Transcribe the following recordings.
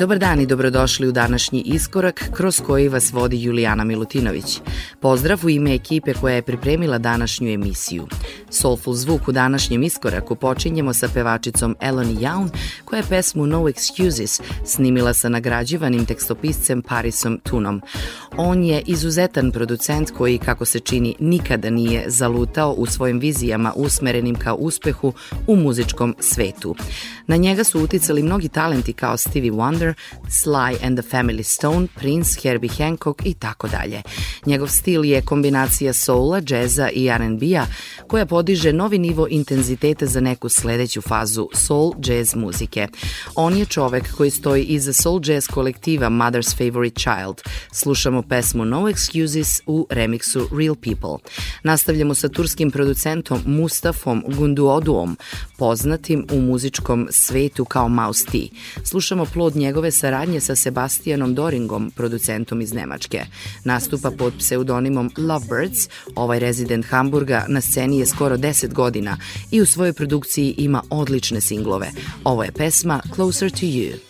Dobar dan i dobrodošli u današnji iskorak kroz koji vas vodi Julijana Milutinović. Pozdrav u ime ekipe koja je pripremila današnju emisiju. Soulful zvuk u današnjem iskoraku počinjemo sa pevačicom Eloni Young, koja je pesmu No Excuses snimila sa nagrađivanim tekstopiscem Parisom Tunom. On je izuzetan producent koji, kako se čini, nikada nije zalutao u svojim vizijama usmerenim ka uspehu u muzičkom svetu. Na njega su uticali mnogi talenti kao Stevie Wonder, Sly and the Family Stone, Prince, Herbie Hancock i tako dalje. Njegov stil je kombinacija soula, džeza i R&B-a koja podiže novi nivo intenziteta za neku sledeću fazu soul jazz muzike. On je čovek koji stoji iza soul jazz kolektiva Mother's Favorite Child. Slušamo pesmu No Excuses u remiksu Real People. Nastavljamo sa turskim producentom Mustafom Gunduoduom, poznatim u muzičkom svetu kao Mouse T. Slušamo plod njegove saradnje sa Sebastianom Doringom, producentom iz Nemačke. Nastupa pod pseudonimom Lovebirds, ovaj rezident Hamburga na sceni je skoro skoro 10 godina i u svojoj produkciji ima odlične singlove. Ovo je pesma Closer to You.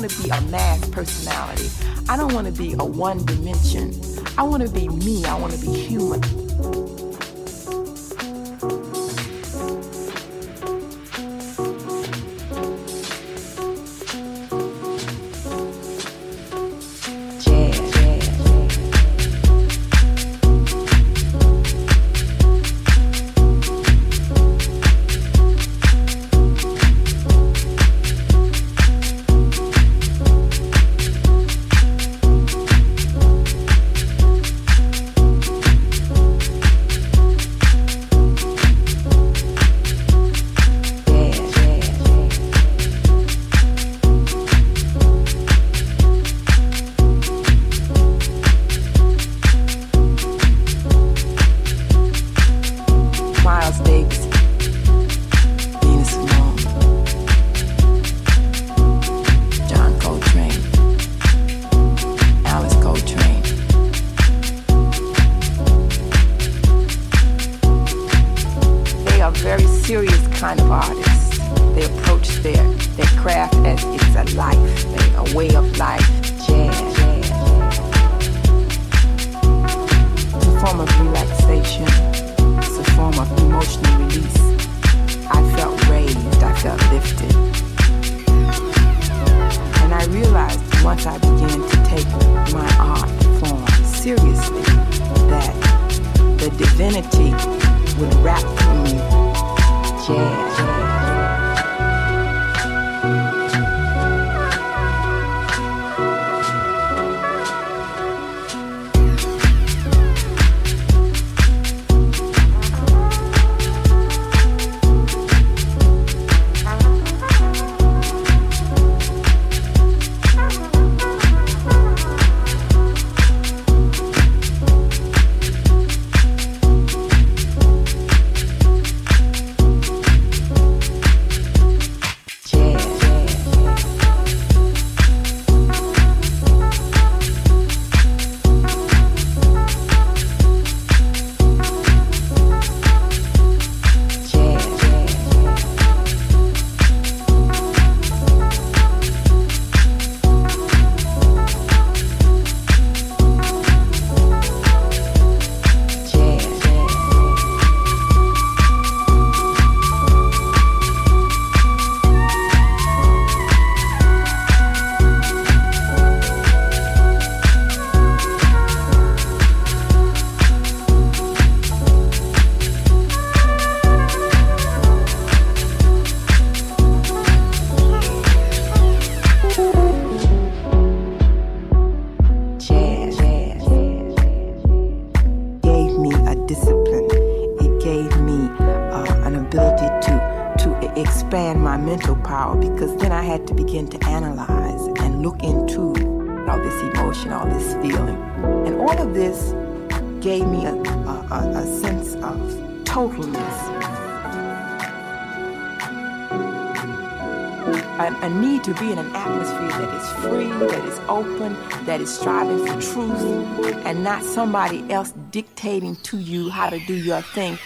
want to be a mass personality. I don't want to be a one dimension. I want to be me. I want to be human. open, that is striving for truth, and not somebody else dictating to you how to do your thing.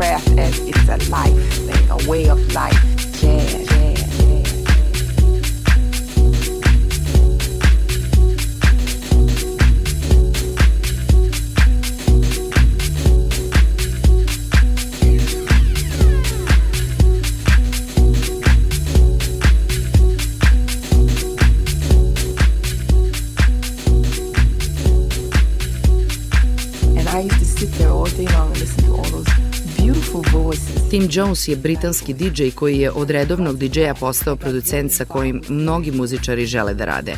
craft as it's a life thing, a way of life. Jones je britanski DJ koji je od redovnog DJ-a postao producent sa kojim mnogi muzičari žele da rade.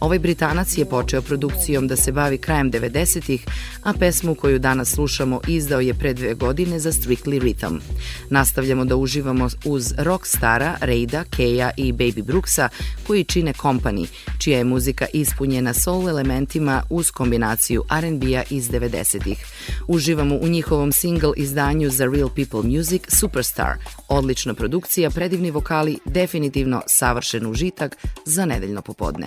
Ovaj Britanac je počeo produkcijom da se bavi krajem 90-ih, a pesmu koju danas slušamo izdao je pre dve godine za Strictly Rhythm. Nastavljamo da uživamo uz rockstara Rejda, Keja i Baby Brooksa koji čine Company, čija je muzika ispunjena soul elementima uz kombinaciju R&B-a iz 90-ih. Uživamo u njihovom single izdanju za Real People Music Superstar. Odlična produkcija, predivni vokali, definitivno savršen užitak za nedeljno popodne.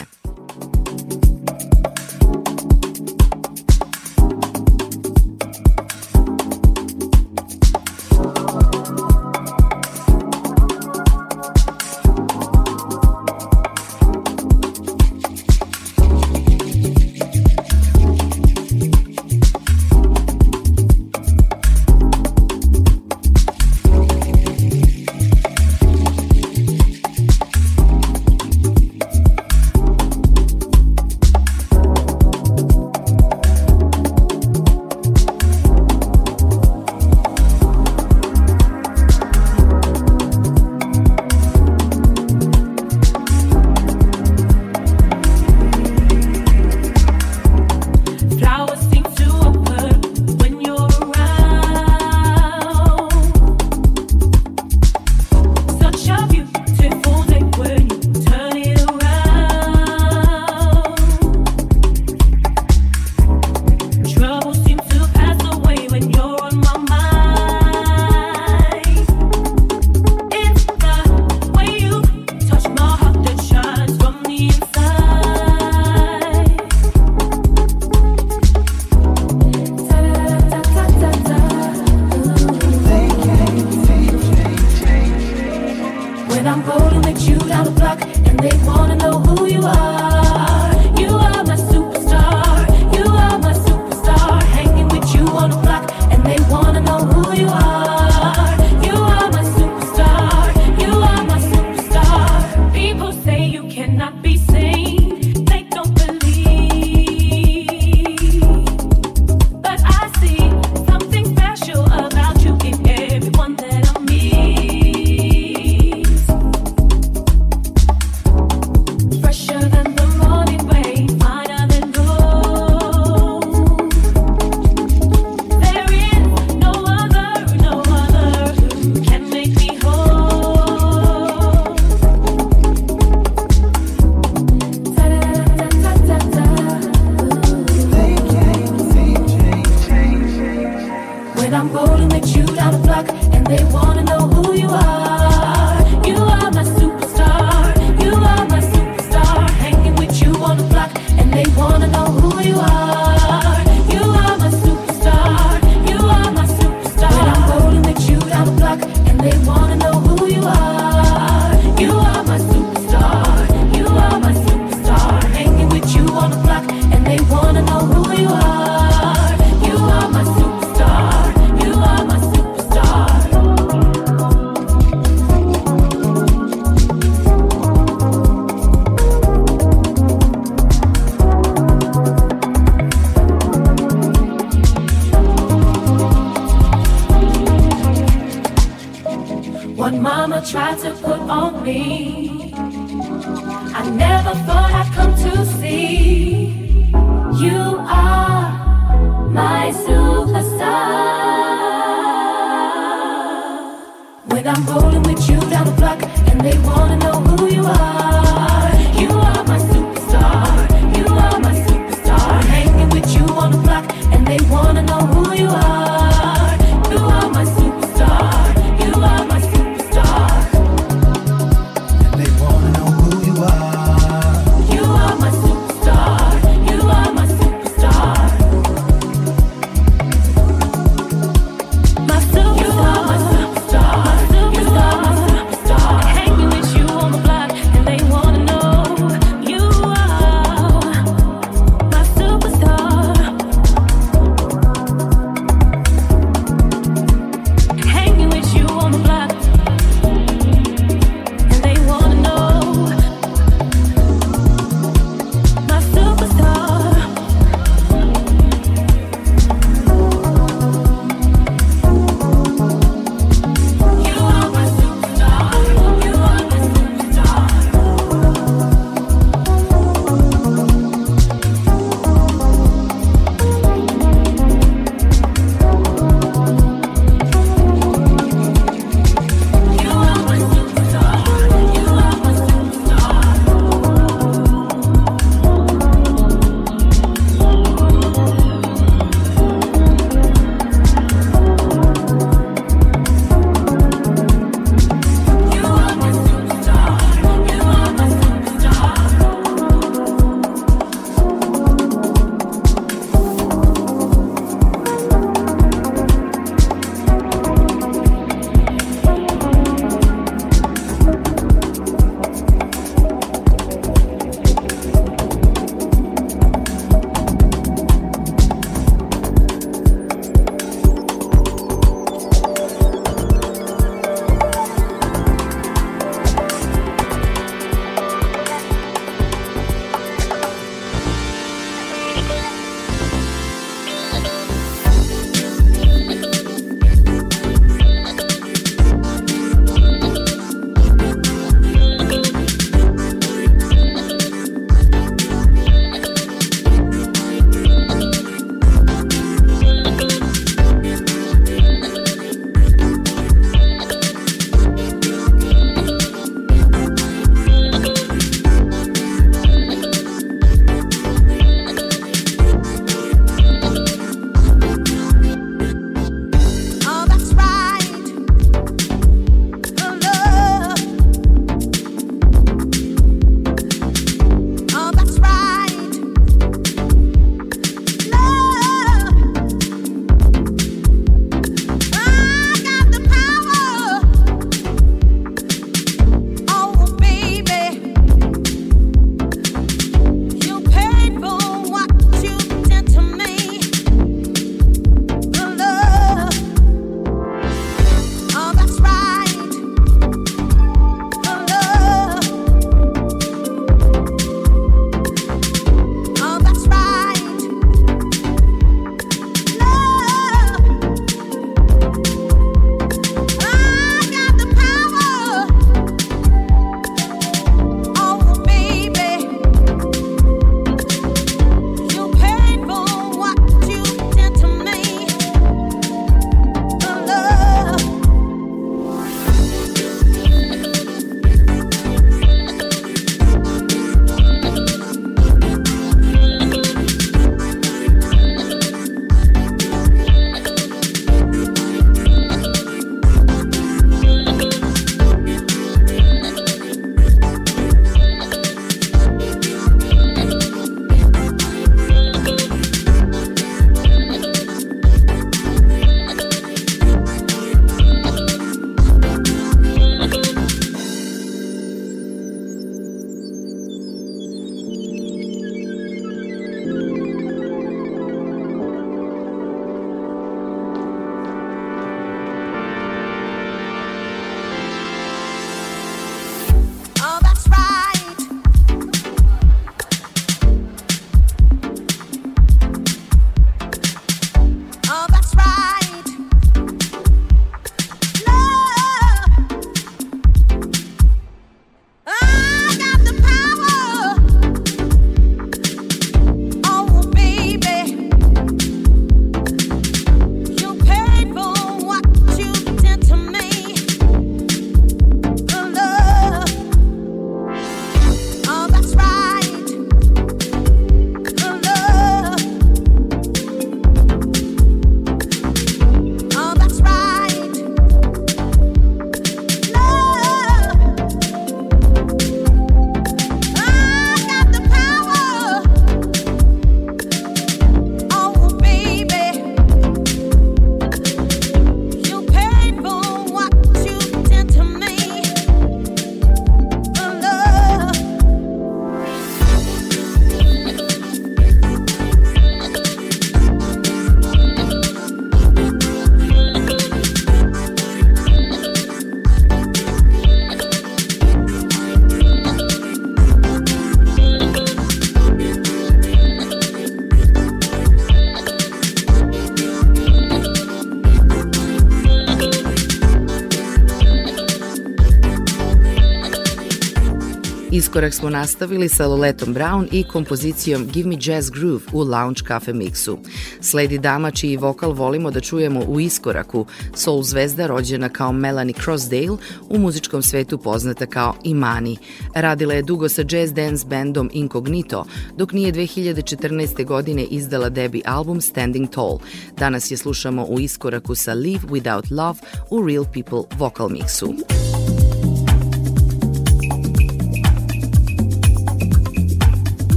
Iskorak smo nastavili sa Loletom Brown i kompozicijom Give Me Jazz Groove u Lounge Cafe Mixu. Sledi dama čiji vokal volimo da čujemo u Iskoraku, soul zvezda rođena kao Melanie Crossdale, u muzičkom svetu poznata kao Imani. Radila je dugo sa jazz dance bandom Incognito, dok nije 2014. godine izdala debi album Standing Tall. Danas je slušamo u Iskoraku sa Live Without Love u Real People Vocal Mixu.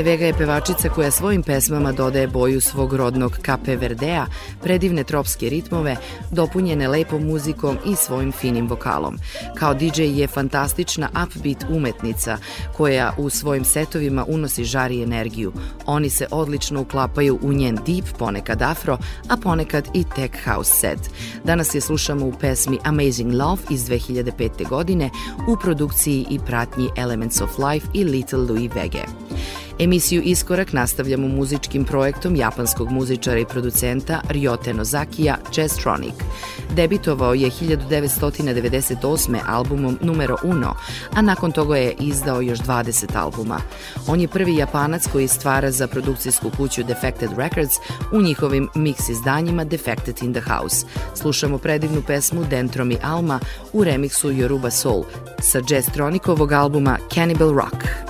Ana Vega je pevačica koja svojim pesmama dodaje boju svog rodnog Cape Verdea, predivne tropske ritmove, dopunjene lepom muzikom i svojim finim vokalom. Kao DJ je fantastična upbeat umetnica koja u svojim setovima unosi žari energiju. Oni se odlično uklapaju u njen deep, ponekad afro, a ponekad i tech house set. Danas je slušamo u pesmi Amazing Love iz 2005. godine u produkciji i pratnji Elements of Life i Little Louis Vega. Emisiju Iskorak nastavljamo muzičkim projektom japanskog muzičara i producenta Ryote Nozakija Jazztronic. Debitovao je 1998. albumom Numero Uno, a nakon toga je izdao još 20 albuma. On je prvi japanac koji stvara za produkcijsku kuću Defected Records u njihovim mix izdanjima Defected in the House. Slušamo predivnu pesmu Dentro mi Alma u remiksu Yoruba Soul sa Jazztronikovog albuma Cannibal Rock.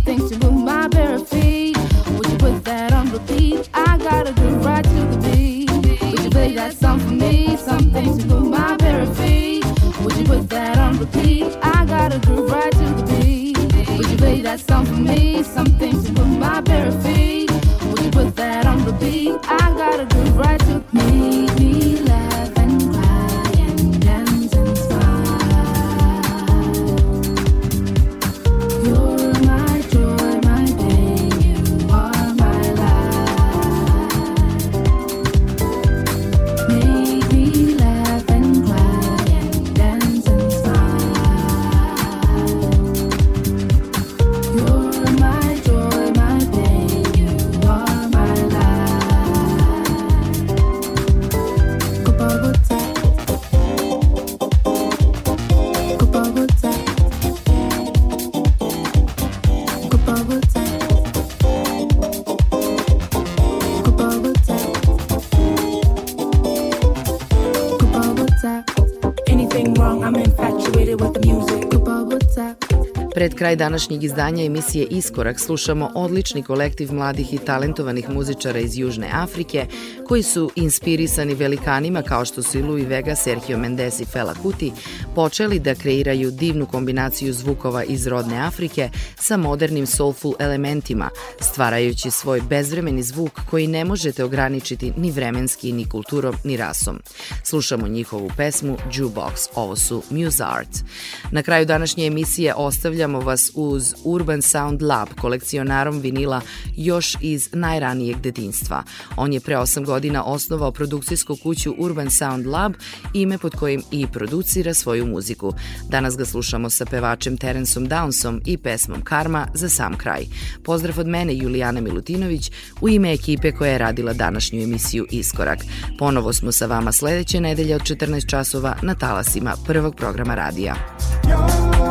groove to Would you play that song for me? kraj današnjeg izdanja emisije Iskorak slušamo odlični kolektiv mladih i talentovanih muzičara iz Južne Afrike koji su inspirisani velikanima kao što su i Louis Vega, Sergio Mendes i Fela Kuti, počeli da kreiraju divnu kombinaciju zvukova iz rodne Afrike sa modernim soulful elementima, stvarajući svoj bezvremeni zvuk koji ne možete ograničiti ni vremenski, ni kulturom, ni rasom. Slušamo njihovu pesmu Jukebox, ovo su Muse Art. Na kraju današnje emisije ostavljamo vas uz Urban Sound Lab, kolekcionarom vinila još iz najranijeg dedinstva. On je pre 8 godina godina osnovao produkcijsku kuću Urban Sound Lab, ime pod kojim i producira svoju muziku. Danas ga slušamo sa pevačem Terensom Downsom i pesmom Karma za sam kraj. Pozdrav od mene Julijana Milutinović u ime ekipe koja je radila današnju emisiju Iskorak. Ponovo smo sa vama sledeće nedelje od 14 časova na talasima prvog programa radija. Ja!